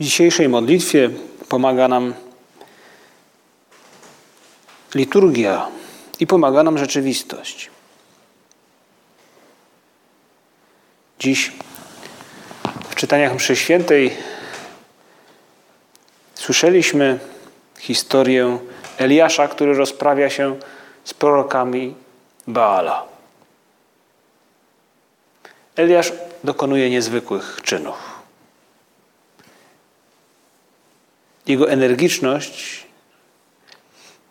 W dzisiejszej modlitwie pomaga nam liturgia i pomaga nam rzeczywistość. Dziś w czytaniach mszy świętej słyszeliśmy historię Eliasza, który rozprawia się z prorokami Baala. Eliasz dokonuje niezwykłych czynów. Jego energiczność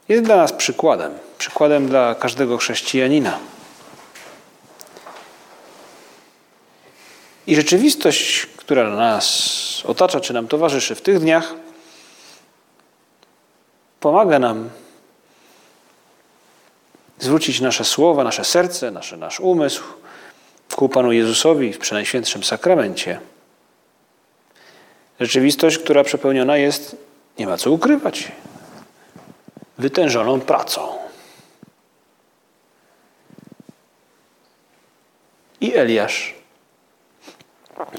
jest dla nas przykładem, przykładem dla każdego chrześcijanina. I rzeczywistość, która nas otacza, czy nam towarzyszy w tych dniach, pomaga nam zwrócić nasze słowa, nasze serce, nasze, nasz umysł ku Panu Jezusowi w Przenajświętszym Sakramencie. Rzeczywistość, która przepełniona jest, nie ma co ukrywać, wytężoną pracą. I Eliasz,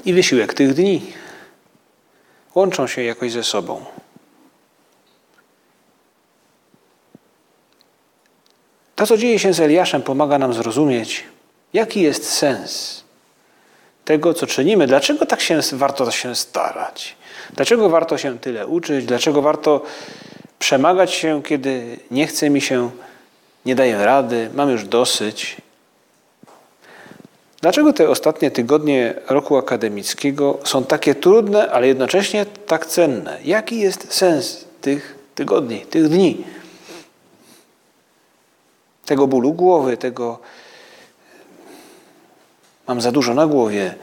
i wysiłek tych dni łączą się jakoś ze sobą. To, co dzieje się z Eliaszem, pomaga nam zrozumieć, jaki jest sens tego, co czynimy, dlaczego tak się, warto się starać, dlaczego warto się tyle uczyć, dlaczego warto przemagać się, kiedy nie chce mi się, nie daję rady, mam już dosyć. Dlaczego te ostatnie tygodnie roku akademickiego są takie trudne, ale jednocześnie tak cenne? Jaki jest sens tych tygodni, tych dni? Tego bólu głowy, tego mam za dużo na głowie,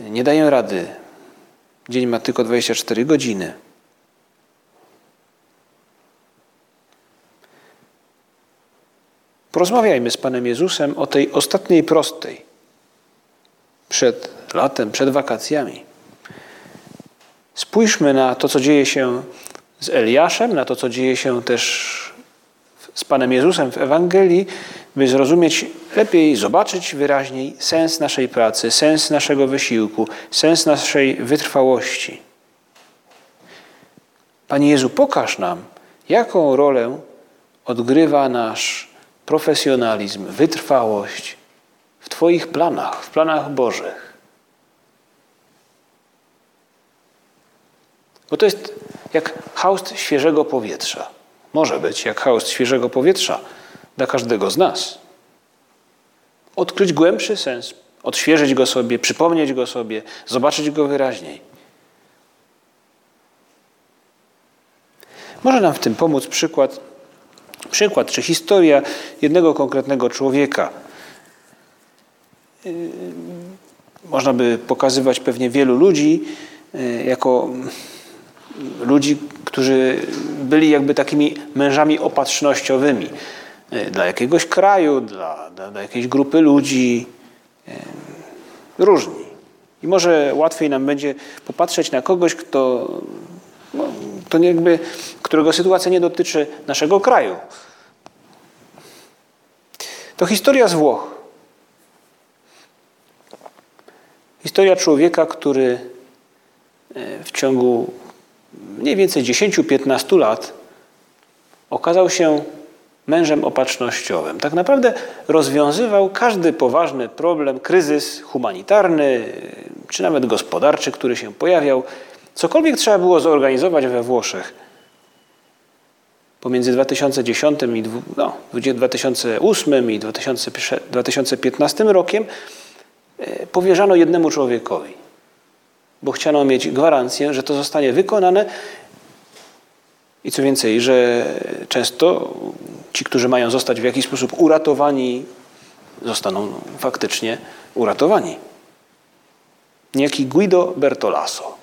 nie daję rady. Dzień ma tylko 24 godziny. Porozmawiajmy z Panem Jezusem o tej ostatniej prostej przed latem, przed wakacjami. Spójrzmy na to, co dzieje się z Eliaszem, na to, co dzieje się też z Panem Jezusem w Ewangelii, by zrozumieć lepiej, zobaczyć wyraźniej sens naszej pracy, sens naszego wysiłku, sens naszej wytrwałości. Panie Jezu, pokaż nam, jaką rolę odgrywa nasz profesjonalizm, wytrwałość w Twoich planach, w planach Bożych. Bo to jest jak haust świeżego powietrza. Może być jak haust świeżego powietrza dla każdego z nas. Odkryć głębszy sens, odświeżyć go sobie, przypomnieć go sobie, zobaczyć go wyraźniej. Może nam w tym pomóc przykład, przykład czy historia jednego konkretnego człowieka. Yy, można by pokazywać pewnie wielu ludzi yy, jako ludzi, którzy byli jakby takimi mężami opatrznościowymi e, dla jakiegoś kraju, dla, dla, dla jakiejś grupy ludzi, e, różni. I może łatwiej nam będzie popatrzeć na kogoś, kto, no, jakby, którego sytuacja nie dotyczy naszego kraju. To historia z Włoch. Historia człowieka, który e, w ciągu mniej więcej 10-15 lat okazał się mężem opatrznościowym. Tak naprawdę rozwiązywał każdy poważny problem, kryzys humanitarny czy nawet gospodarczy, który się pojawiał. Cokolwiek trzeba było zorganizować we Włoszech. Pomiędzy 2010 i no, 2008 i 2015 rokiem e, powierzano jednemu człowiekowi bo chciano mieć gwarancję, że to zostanie wykonane i co więcej, że często ci, którzy mają zostać w jakiś sposób uratowani, zostaną faktycznie uratowani. Niejaki Guido Bertolaso.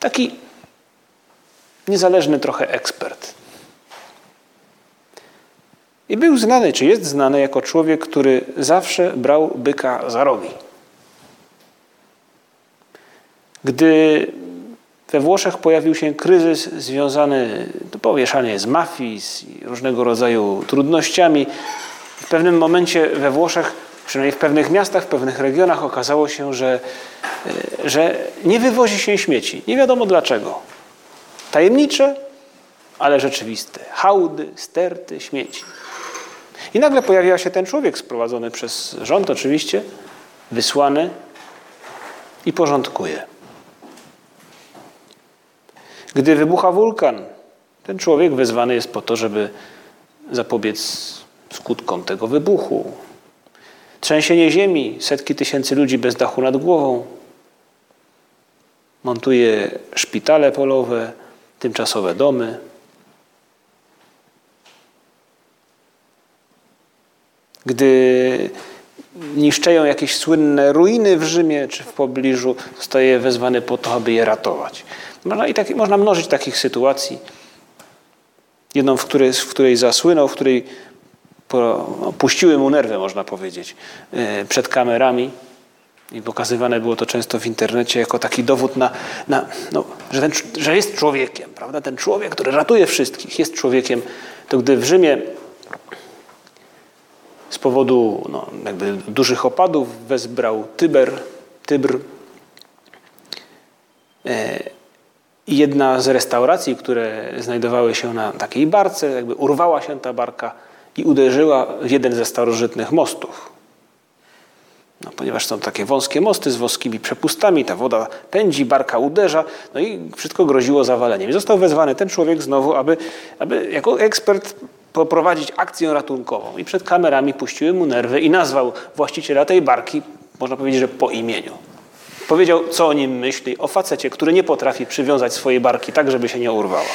Taki niezależny trochę ekspert. I był znany, czy jest znany jako człowiek, który zawsze brał byka za rogi. Gdy we Włoszech pojawił się kryzys związany, to powieszanie z mafii, z różnego rodzaju trudnościami. W pewnym momencie we Włoszech, przynajmniej w pewnych miastach, w pewnych regionach okazało się, że, e, że nie wywozi się śmieci. Nie wiadomo dlaczego. Tajemnicze, ale rzeczywiste. Hałdy, sterty, śmieci. I nagle pojawia się ten człowiek sprowadzony przez rząd oczywiście, wysłany i porządkuje. Gdy wybucha wulkan, ten człowiek wezwany jest po to, żeby zapobiec skutkom tego wybuchu. Trzęsienie ziemi, setki tysięcy ludzi bez dachu nad głową. Montuje szpitale polowe, tymczasowe domy. Gdy niszczeją jakieś słynne ruiny w Rzymie czy w pobliżu, zostaje wezwany po to, aby je ratować. Można, i tak, można mnożyć takich sytuacji. Jedną, w której, w której zasłynął, w której no, puściły mu nerwy, można powiedzieć, yy, przed kamerami. I pokazywane było to często w internecie jako taki dowód na, na no, że, ten, że jest człowiekiem, prawda? Ten człowiek, który ratuje wszystkich, jest człowiekiem. To gdy w Rzymie z powodu no, jakby dużych opadów wezbrał Tyber, Tybr, e, i jedna z restauracji, które znajdowały się na takiej barce, jakby urwała się ta barka i uderzyła w jeden ze starożytnych mostów. No, ponieważ są takie wąskie mosty z wąskimi przepustami, ta woda pędzi, barka uderza, no i wszystko groziło zawaleniem. Został wezwany ten człowiek znowu, aby, aby jako ekspert poprowadzić akcję ratunkową. I przed kamerami puściły mu nerwy i nazwał właściciela tej barki, można powiedzieć, że po imieniu. Powiedział, co o nim myśli, o facecie, który nie potrafi przywiązać swojej barki tak, żeby się nie urwała.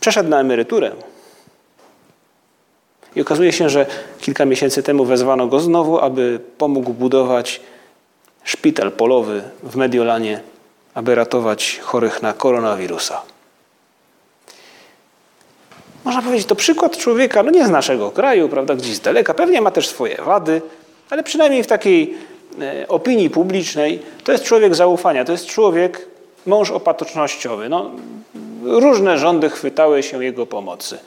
Przeszedł na emeryturę. I okazuje się, że kilka miesięcy temu wezwano go znowu, aby pomógł budować szpital polowy w Mediolanie, aby ratować chorych na koronawirusa. Można powiedzieć, to przykład człowieka, no nie z naszego kraju, prawda, gdzieś z daleka, pewnie ma też swoje wady, ale przynajmniej w takiej e, opinii publicznej to jest człowiek zaufania, to jest człowiek, mąż opatrznościowy. No, różne rządy chwytały się jego pomocy.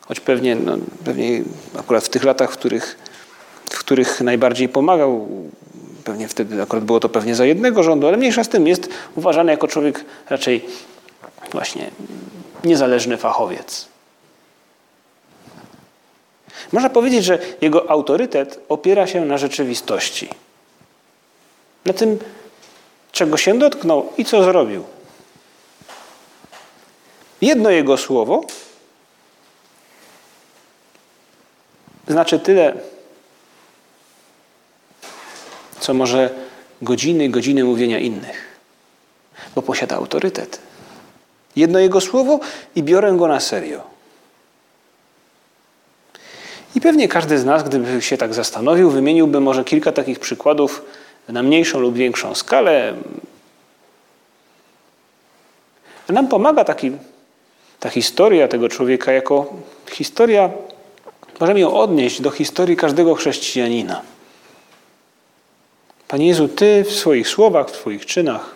Choć pewnie, no, pewnie akurat w tych latach, w których, w których najbardziej pomagał, pewnie wtedy akurat było to pewnie za jednego rządu, ale mniejsza z tym jest uważany jako człowiek raczej właśnie niezależny fachowiec. Można powiedzieć, że jego autorytet opiera się na rzeczywistości. Na tym, czego się dotknął i co zrobił. Jedno jego słowo znaczy tyle, co może godziny, godziny mówienia innych, bo posiada autorytet. Jedno jego słowo i biorę go na serio. I pewnie każdy z nas, gdyby się tak zastanowił, wymieniłby może kilka takich przykładów na mniejszą lub większą skalę. Nam pomaga taki, ta historia tego człowieka jako historia, możemy ją odnieść do historii każdego chrześcijanina. Panie Jezu, Ty w swoich słowach, w swoich czynach,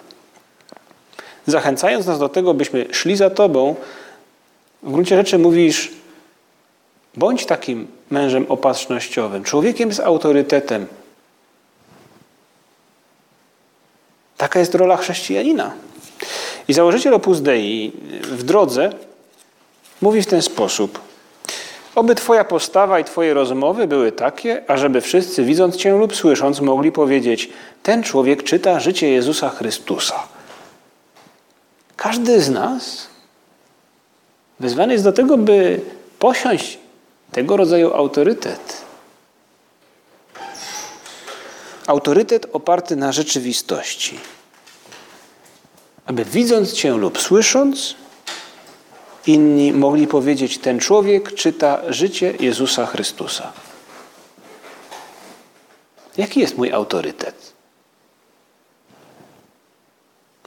zachęcając nas do tego, byśmy szli za Tobą, w gruncie rzeczy mówisz, Bądź takim mężem opatrznościowym, człowiekiem z autorytetem. Taka jest rola chrześcijanina. I założyciel Opus Dei w drodze mówi w ten sposób. Oby Twoja postawa i Twoje rozmowy były takie, ażeby wszyscy widząc Cię lub słysząc mogli powiedzieć ten człowiek czyta życie Jezusa Chrystusa. Każdy z nas wezwany jest do tego, by posiąść tego rodzaju autorytet. Autorytet oparty na rzeczywistości. Aby widząc Cię lub słysząc, inni mogli powiedzieć: Ten człowiek czyta życie Jezusa Chrystusa. Jaki jest mój autorytet?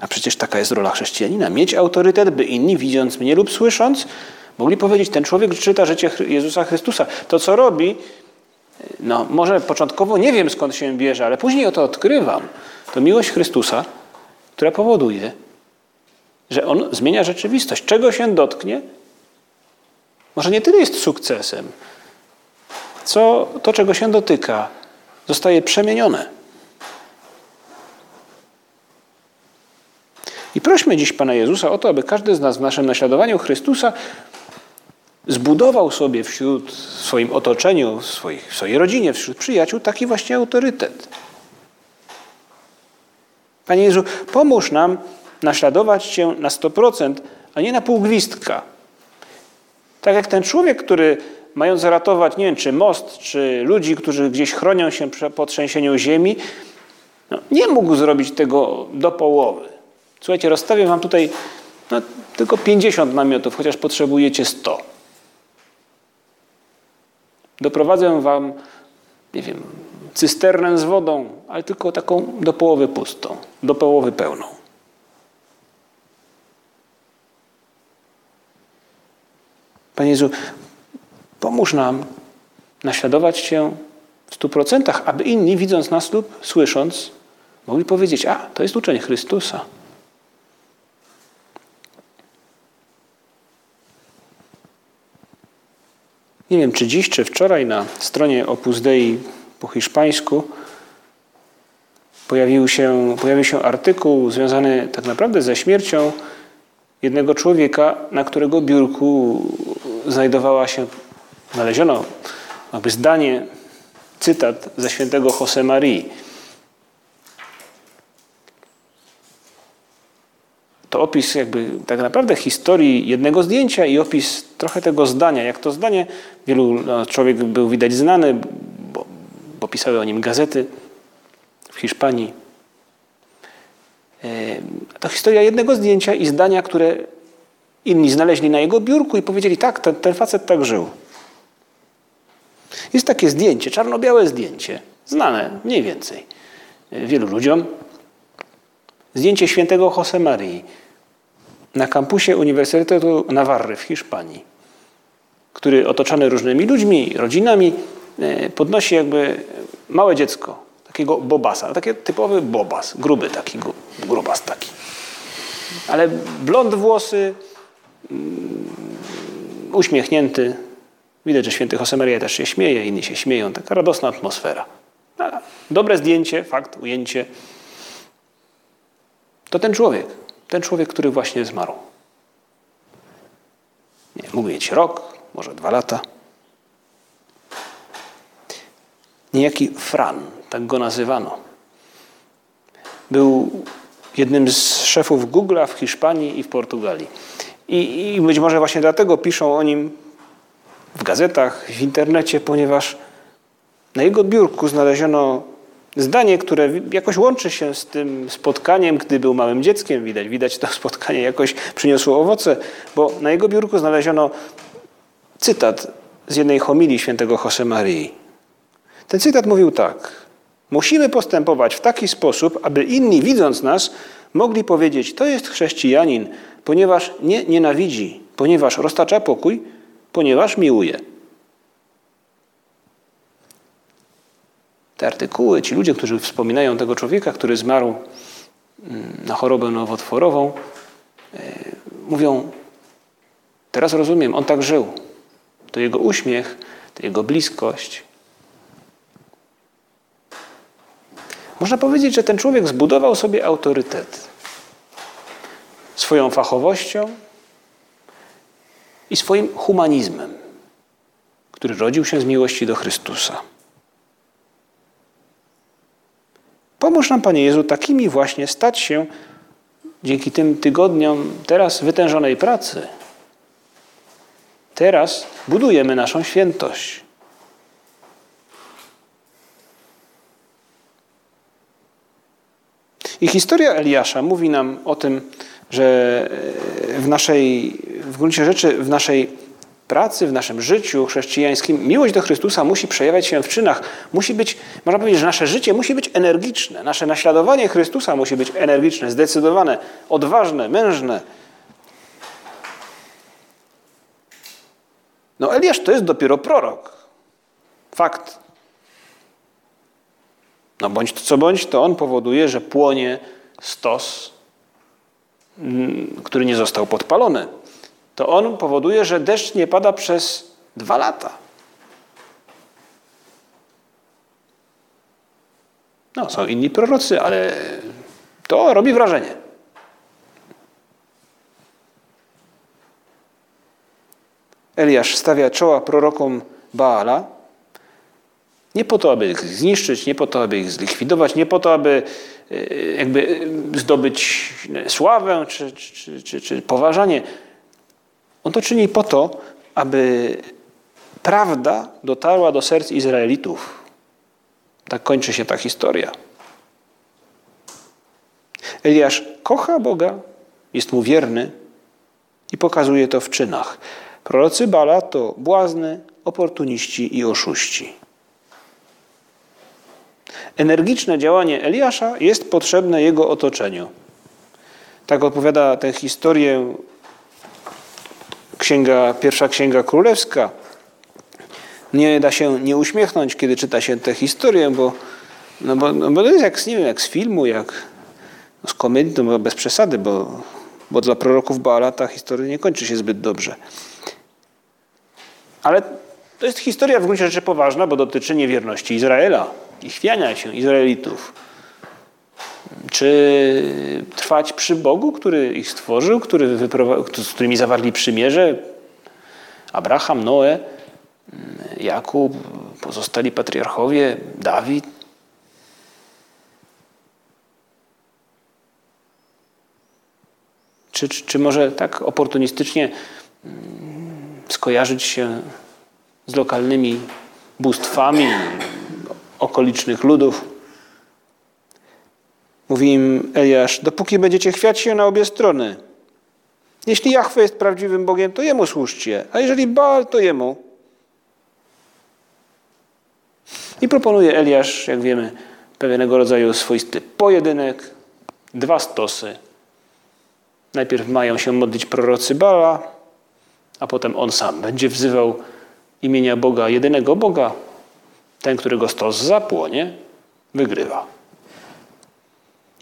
A przecież taka jest rola chrześcijanina. Mieć autorytet, by inni, widząc mnie lub słysząc, mogli powiedzieć, ten człowiek czyta życie Jezusa Chrystusa. To, co robi, no może początkowo nie wiem skąd się bierze, ale później o to odkrywam. To miłość Chrystusa, która powoduje, że On zmienia rzeczywistość. Czego się dotknie? Może nie tyle jest sukcesem, co to, czego się dotyka, zostaje przemienione. I prośmy dziś Pana Jezusa o to, aby każdy z nas w naszym naśladowaniu Chrystusa zbudował sobie wśród w swoim otoczeniu, w, swoich, w swojej rodzinie, wśród przyjaciół taki właśnie autorytet. Panie Jezu, pomóż nam naśladować Cię na 100%, a nie na pół gwizdka. Tak jak ten człowiek, który mając ratować, nie wiem, czy most, czy ludzi, którzy gdzieś chronią się po trzęsieniu ziemi, no, nie mógł zrobić tego do połowy. Słuchajcie, rozstawię wam tutaj no, tylko 50 namiotów, chociaż potrzebujecie 100. Doprowadzę wam, nie wiem, cysternę z wodą, ale tylko taką do połowy pustą, do połowy pełną. Panie Jezu, pomóż nam naśladować Cię w stu procentach, aby inni, widząc nas lub słysząc, mogli powiedzieć, a, to jest uczeń Chrystusa. Nie wiem, czy dziś, czy wczoraj na stronie Opus Dei po hiszpańsku pojawił się, pojawił się artykuł związany tak naprawdę ze śmiercią jednego człowieka, na którego biurku znajdowała się, znaleziono jakby zdanie, cytat ze świętego Jose To opis jakby tak naprawdę historii jednego zdjęcia i opis trochę tego zdania. Jak to zdanie, wielu no, człowiek był widać znany, bo, bo pisały o nim gazety w Hiszpanii. To historia jednego zdjęcia i zdania, które inni znaleźli na jego biurku i powiedzieli, tak, ten, ten facet tak żył. Jest takie zdjęcie, czarno-białe zdjęcie, znane mniej więcej wielu ludziom. Zdjęcie świętego Jose Marii na kampusie Uniwersytetu Navarry w Hiszpanii, który otoczony różnymi ludźmi, rodzinami, e, podnosi jakby małe dziecko, takiego bobasa, taki typowy bobas, gruby taki, grubas taki. Ale blond włosy, mm, uśmiechnięty. Widać, że święty Josemaria też się śmieje, inni się śmieją. Taka radosna atmosfera. Dobre zdjęcie, fakt, ujęcie. To ten człowiek, ten człowiek, który właśnie zmarł. Nie, mógł mieć rok, może dwa lata. Niejaki Fran, tak go nazywano. Był jednym z szefów Google'a w Hiszpanii i w Portugalii. I, I, być może właśnie dlatego piszą o nim w gazetach, w internecie, ponieważ na jego biurku znaleziono zdanie, które jakoś łączy się z tym spotkaniem, gdy był małym dzieckiem. Widać, widać to spotkanie jakoś przyniosło owoce, bo na jego biurku znaleziono cytat z jednej homilii świętego Josemarii. Ten cytat mówił tak. Musimy postępować w taki sposób, aby inni, widząc nas, mogli powiedzieć: To jest chrześcijanin, ponieważ nie nienawidzi, ponieważ roztacza pokój, ponieważ miłuje. Te artykuły, ci ludzie, którzy wspominają tego człowieka, który zmarł mm, na chorobę nowotworową, e, mówią: Teraz rozumiem, on tak żył. To jego uśmiech, to jego bliskość, Można powiedzieć, że ten człowiek zbudował sobie autorytet swoją fachowością i swoim humanizmem, który rodził się z miłości do Chrystusa. Pomóż nam, Panie Jezu, takimi właśnie stać się dzięki tym tygodniom teraz wytężonej pracy. Teraz budujemy naszą świętość. I historia Eliasza mówi nam o tym, że w naszej, w gruncie rzeczy, w naszej pracy, w naszym życiu chrześcijańskim miłość do Chrystusa musi przejawiać się w czynach. Musi być, można powiedzieć, że nasze życie musi być energiczne. Nasze naśladowanie Chrystusa musi być energiczne, zdecydowane, odważne, mężne. No Eliasz to jest dopiero prorok. Fakt. No bądź to co bądź, to on powoduje, że płonie stos, mm, który nie został podpalony. To on powoduje, że deszcz nie pada przez dwa lata. No, są inni prorocy, ale to robi wrażenie. Eliasz stawia czoła prorokom Baala, nie po to, aby ich zniszczyć, nie po to, aby ich zlikwidować, nie po to, aby e, jakby zdobyć sławę czy, czy, czy, czy poważanie. On to czyni po to, aby prawda dotarła do serc Izraelitów. Tak kończy się ta historia. Eliasz kocha Boga, jest mu wierny i pokazuje to w czynach. Prorocy Bala to błazny, oportuniści i oszuści. Energiczne działanie Eliasza jest potrzebne jego otoczeniu. Tak opowiada tę historię księga, pierwsza księga królewska. Nie da się nie uśmiechnąć, kiedy czyta się tę historię, bo, no bo, no bo to jest jak, nie wiem, jak z filmu, jak z komedii, no bez przesady, bo, bo dla proroków Baala ta historia nie kończy się zbyt dobrze. Ale to jest historia w gruncie rzeczy poważna, bo dotyczy niewierności Izraela i chwiania się Izraelitów. Czy trwać przy Bogu, który ich stworzył, który z którymi zawarli przymierze? Abraham, Noe, Jakub, pozostali patriarchowie, Dawid. Czy, czy, czy może tak oportunistycznie skojarzyć się z lokalnymi bóstwami okolicznych ludów. Mówi im Eliasz, dopóki będziecie chwiać się na obie strony. Jeśli Jahwe jest prawdziwym Bogiem, to Jemu służcie, a jeżeli Baal, to Jemu. I proponuje Eliasz, jak wiemy, pewnego rodzaju swoisty pojedynek, dwa stosy. Najpierw mają się modlić prorocy Bala, a potem on sam będzie wzywał imienia Boga, jedynego Boga. Ten, którego stos zapłonie, wygrywa.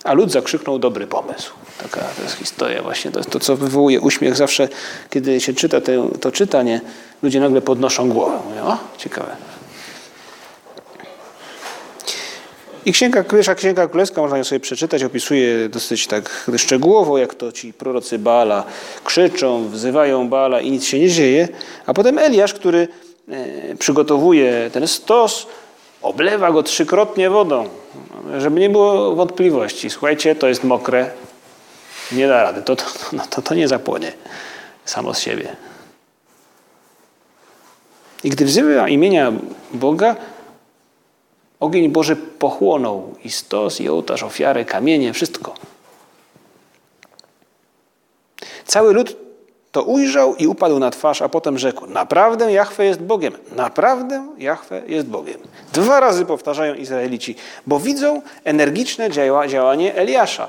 A lud zakrzyknął dobry pomysł. Taka to jest historia właśnie. To to, co wywołuje uśmiech zawsze, kiedy się czyta to, to czytanie. Ludzie nagle podnoszą głowę. Mówią, o, ciekawe. I księga, pierwsza księga królewska, można ją sobie przeczytać, opisuje dosyć tak szczegółowo, jak to ci prorocy Baala krzyczą, wzywają Baala i nic się nie dzieje. A potem Eliasz, który e, przygotowuje ten stos, oblewa go trzykrotnie wodą, żeby nie było wątpliwości. Słuchajcie, to jest mokre, nie da rady, to, to, no, to, to nie zapłonie samo z siebie. I gdy wzywa imienia Boga, Ogień Boży pochłonął i stos, i ołtarz, ofiary, kamienie, wszystko. Cały lud to ujrzał i upadł na twarz, a potem rzekł: Naprawdę Jahwe jest Bogiem. Naprawdę Jahwe jest Bogiem. Dwa razy powtarzają Izraelici, bo widzą energiczne działanie Eliasza.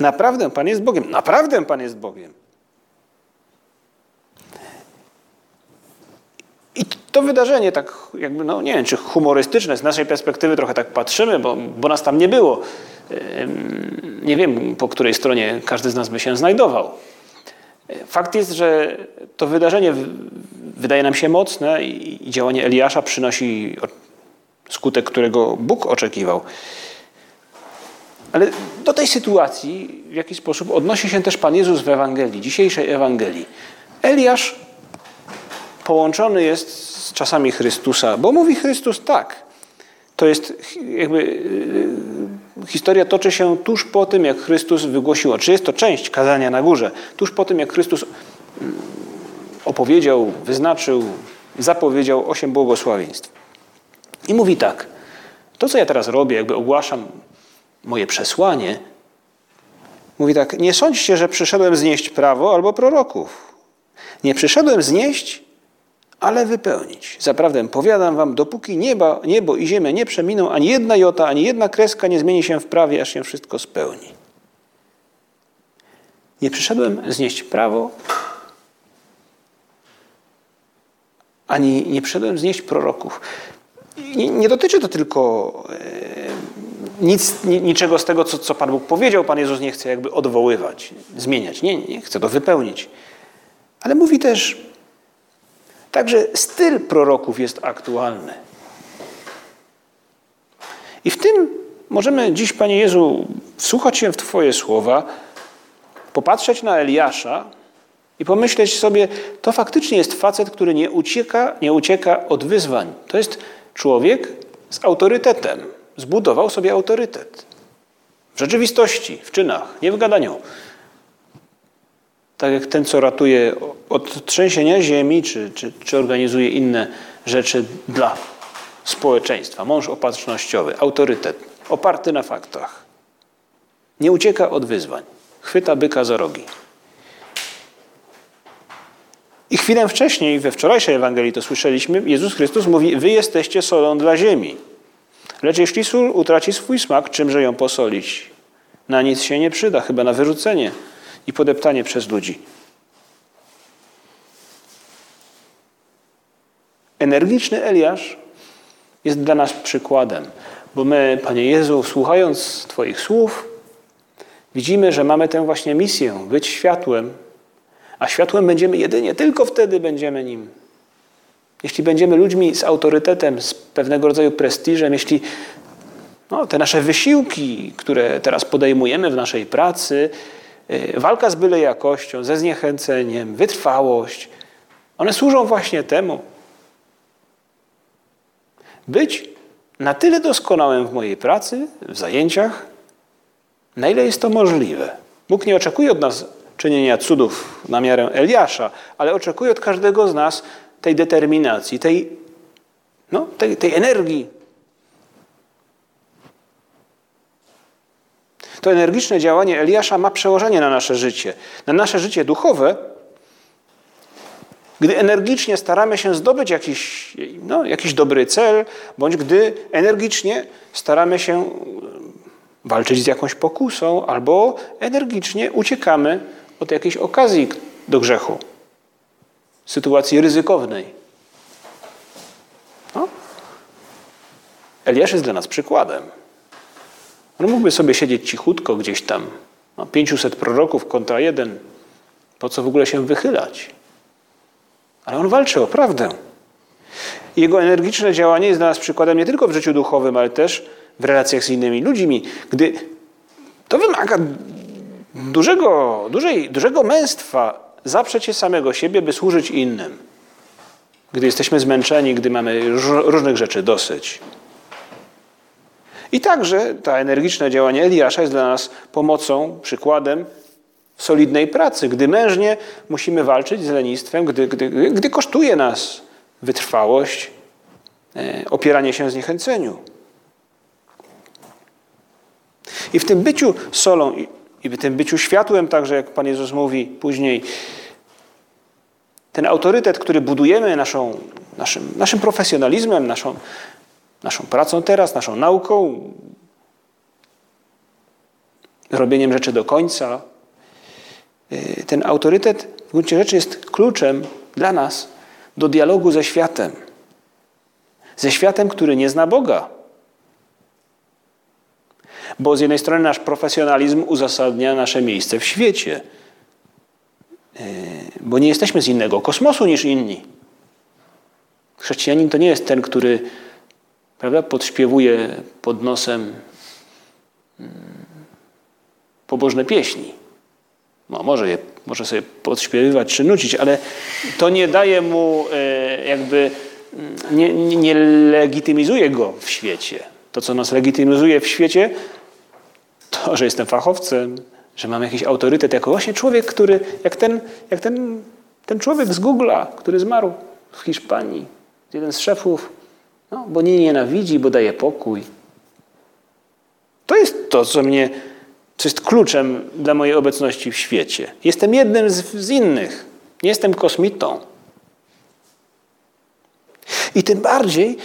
Naprawdę Pan jest Bogiem. Naprawdę Pan jest Bogiem. I to wydarzenie tak jakby, no nie wiem, czy humorystyczne, z naszej perspektywy trochę tak patrzymy, bo, bo nas tam nie było. Nie wiem, po której stronie każdy z nas by się znajdował. Fakt jest, że to wydarzenie wydaje nam się mocne i działanie Eliasza przynosi skutek, którego Bóg oczekiwał. Ale do tej sytuacji w jakiś sposób odnosi się też Pan Jezus w Ewangelii, dzisiejszej Ewangelii. Eliasz połączony jest z czasami Chrystusa, bo mówi Chrystus tak. To jest jakby y, historia toczy się tuż po tym, jak Chrystus wygłosił, czy jest to część kazania na górze, tuż po tym, jak Chrystus mm, opowiedział, wyznaczył, zapowiedział osiem błogosławieństw. I mówi tak, to co ja teraz robię, jakby ogłaszam moje przesłanie, mówi tak, nie sądźcie, że przyszedłem znieść prawo albo proroków. Nie przyszedłem znieść, ale wypełnić. Zaprawdę powiadam wam, dopóki nieba, niebo i ziemia nie przeminą, ani jedna jota, ani jedna kreska nie zmieni się w prawie, aż się wszystko spełni. Nie przyszedłem znieść prawo, ani nie przyszedłem znieść proroków. Nie, nie dotyczy to tylko e, nic, niczego z tego, co, co Pan Bóg powiedział. Pan Jezus nie chce jakby odwoływać, zmieniać. Nie, nie, chce to wypełnić. Ale mówi też, także styl proroków jest aktualny. I w tym możemy dziś, Panie Jezu, wsłuchać się w Twoje słowa, popatrzeć na Eliasza i pomyśleć sobie, to faktycznie jest facet, który nie ucieka, nie ucieka od wyzwań. To jest człowiek z autorytetem. Zbudował sobie autorytet. W rzeczywistości, w czynach, nie w gadaniu. Tak jak ten, co ratuje od trzęsienia ziemi, czy, czy, czy organizuje inne rzeczy dla społeczeństwa. Mąż opatrznościowy, autorytet, oparty na faktach. Nie ucieka od wyzwań. Chwyta byka za rogi. I chwilę wcześniej, we wczorajszej Ewangelii to słyszeliśmy, Jezus Chrystus mówi, wy jesteście solą dla ziemi. Lecz jeśli sól utraci swój smak, czymże ją posolić? Na nic się nie przyda, chyba na wyrzucenie i podeptanie przez ludzi. Energiczny Eliasz jest dla nas przykładem, bo my, Panie Jezu, słuchając Twoich słów, widzimy, że mamy tę właśnie misję być światłem, a światłem będziemy jedynie tylko wtedy będziemy nim. Jeśli będziemy ludźmi z autorytetem, z pewnego rodzaju prestiżem, jeśli no, te nasze wysiłki, które teraz podejmujemy w naszej pracy, walka z byle jakością, ze zniechęceniem, wytrwałość, one służą właśnie temu. Być na tyle doskonałym w mojej pracy, w zajęciach, na ile jest to możliwe. Bóg nie oczekuje od nas czynienia cudów na miarę Eliasza, ale oczekuje od każdego z nas tej determinacji, tej, no, tej, tej energii. To energiczne działanie Eliasza ma przełożenie na nasze życie, na nasze życie duchowe, gdy energicznie staramy się zdobyć jakiś, no, jakiś dobry cel, bądź gdy energicznie staramy się walczyć z jakąś pokusą, albo energicznie uciekamy od jakiejś okazji do grzechu, sytuacji ryzykownej. No. Eliasz jest dla nas przykładem. On mógłby sobie siedzieć cichutko gdzieś tam. No, 500 proroków kontra jeden. Po co w ogóle się wychylać? Ale on walczy o prawdę. Jego energiczne działanie jest dla nas przykładem nie tylko w życiu duchowym, ale też w relacjach z innymi ludźmi. Gdy to wymaga dużego, dużej, dużego męstwa zaprzeć się samego siebie, by służyć innym. Gdy jesteśmy zmęczeni, gdy mamy różnych rzeczy dosyć. I także ta energiczne działanie Eliasza jest dla nas pomocą, przykładem solidnej pracy, gdy mężnie musimy walczyć z lenistwem, gdy, gdy, gdy kosztuje nas wytrwałość, e, opieranie się zniechęceniu. I w tym byciu solą i w tym byciu światłem, także jak Pan Jezus mówi później, ten autorytet, który budujemy naszą, naszym, naszym profesjonalizmem, naszą, naszą pracą teraz, naszą nauką, robieniem rzeczy do końca, y, ten autorytet w gruncie rzeczy jest kluczem dla nas do dialogu ze światem. Ze światem, który nie zna Boga. Bo z jednej strony nasz profesjonalizm uzasadnia nasze miejsce w świecie, e, bo nie jesteśmy z innego kosmosu niż inni. Chrześcijanin to nie jest ten, który prawda, podśpiewuje pod nosem mm, pobożne pieśni. No, może, je, może sobie podśpiewywać czy nucić, ale to nie daje mu e, jakby, mm, nie, nie legitymizuje go w świecie. To, co nas legitymizuje w świecie, to, że jestem fachowcem, że mam jakiś autorytet, jako właśnie człowiek, który, jak ten, jak ten, ten człowiek z Google'a, który zmarł w Hiszpanii, jeden z szefów, no, bo nie nienawidzi, bo daje pokój. To jest to, co mnie, co jest kluczem dla mojej obecności w świecie. Jestem jednym z, z innych. Nie jestem kosmitą. I tym bardziej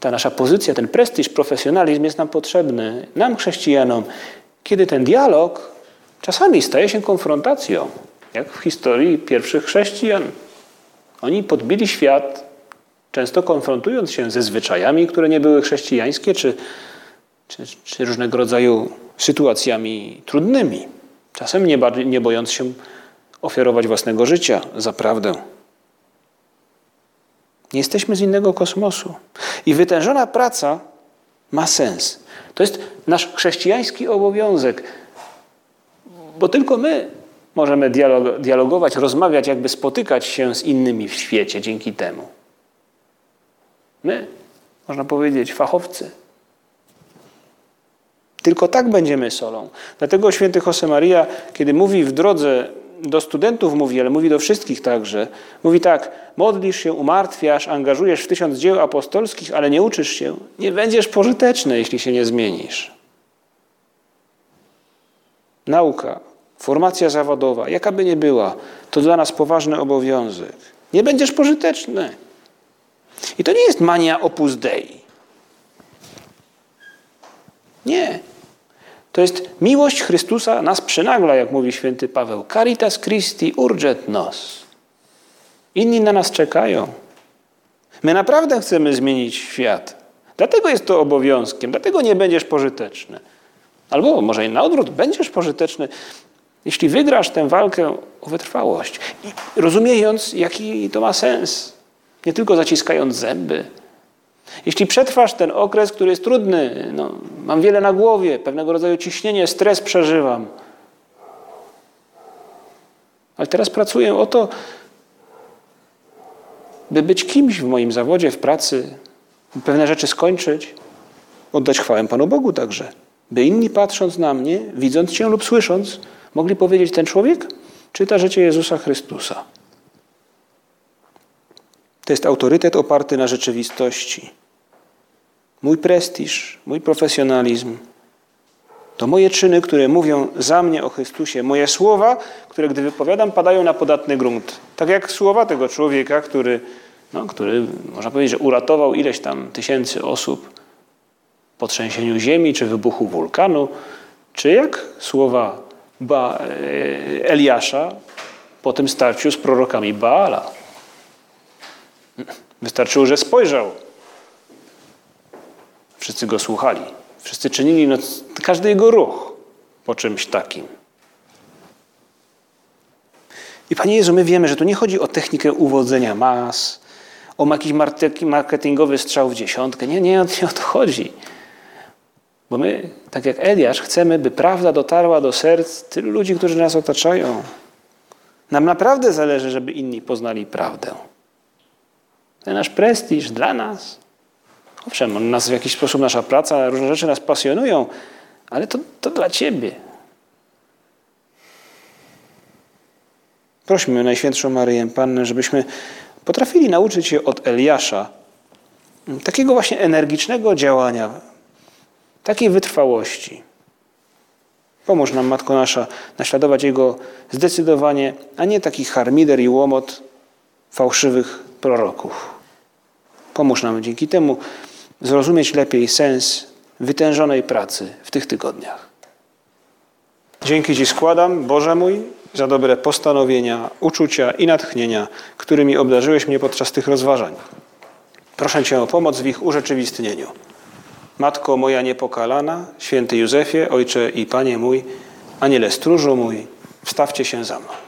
ta nasza pozycja, ten prestiż, profesjonalizm jest nam potrzebny, nam chrześcijanom, kiedy ten dialog czasami staje się konfrontacją, jak w historii pierwszych chrześcijan. Oni podbili świat, często konfrontując się ze zwyczajami, które nie były chrześcijańskie, czy, czy, czy różnego rodzaju sytuacjami trudnymi. Czasem nie, nie bojąc się ofiarować własnego życia za prawdę. Nie jesteśmy z innego kosmosu. I wytężona praca ma sens. To jest nasz chrześcijański obowiązek, bo tylko my możemy dialogować, rozmawiać, jakby spotykać się z innymi w świecie dzięki temu. My, można powiedzieć, fachowcy. Tylko tak będziemy solą. Dlatego święty Josemaria, kiedy mówi w drodze do studentów mówi, ale mówi do wszystkich także. Mówi tak, modlisz się, umartwiasz, angażujesz w tysiąc dzieł apostolskich, ale nie uczysz się. Nie będziesz pożyteczny, jeśli się nie zmienisz. Nauka, formacja zawodowa, jaka by nie była, to dla nas poważny obowiązek. Nie będziesz pożyteczny. I to nie jest mania opus dei. Nie. To jest miłość Chrystusa nas przynagla, jak mówi święty Paweł. Caritas Christi urget nos. Inni na nas czekają. My naprawdę chcemy zmienić świat. Dlatego jest to obowiązkiem, dlatego nie będziesz pożyteczny. Albo może na odwrót, będziesz pożyteczny, jeśli wygrasz tę walkę o wytrwałość. I rozumiejąc, jaki to ma sens. Nie tylko zaciskając zęby, jeśli przetrwasz ten okres, który jest trudny, no, mam wiele na głowie, pewnego rodzaju ciśnienie, stres przeżywam. Ale teraz pracuję o to, by być kimś w moim zawodzie, w pracy, pewne rzeczy skończyć, oddać chwałę Panu Bogu także. By inni patrząc na mnie, widząc Cię lub słysząc, mogli powiedzieć, ten człowiek czyta życie Jezusa Chrystusa. To jest autorytet oparty na rzeczywistości mój prestiż, mój profesjonalizm, to moje czyny, które mówią za mnie o Chrystusie, moje słowa, które gdy wypowiadam, padają na podatny grunt. Tak jak słowa tego człowieka, który, no, który można powiedzieć, że uratował ileś tam tysięcy osób po trzęsieniu ziemi czy wybuchu wulkanu, czy jak słowa ba e, Eliasza po tym starciu z prorokami Baala. Wystarczyło, że spojrzał Wszyscy go słuchali. Wszyscy czynili no, każdy jego ruch po czymś takim. I Panie Jezu, my wiemy, że tu nie chodzi o technikę uwodzenia mas, o jakiś marketingowy strzał w dziesiątkę. Nie, nie, nie o to chodzi. Bo my, tak jak Eliasz, chcemy, by prawda dotarła do serc tylu ludzi, którzy nas otaczają. Nam naprawdę zależy, żeby inni poznali prawdę. Ten nasz prestiż dla nas Owszem, nas w jakiś sposób nasza praca, różne rzeczy nas pasjonują, ale to, to dla Ciebie. Prośmy Najświętszą Maryję Pannę, żebyśmy potrafili nauczyć się od Eliasza takiego właśnie energicznego działania, takiej wytrwałości. Pomóż nam, Matko Nasza, naśladować Jego zdecydowanie, a nie taki harmider i łomot fałszywych proroków. Pomóż nam dzięki temu zrozumieć lepiej sens wytężonej pracy w tych tygodniach. Dzięki Ci składam, Boże mój, za dobre postanowienia, uczucia i natchnienia, którymi obdarzyłeś mnie podczas tych rozważań. Proszę Cię o pomoc w ich urzeczywistnieniu. Matko moja niepokalana, święty Józefie, Ojcze i Panie mój, Aniele stróżu mój, wstawcie się za mną.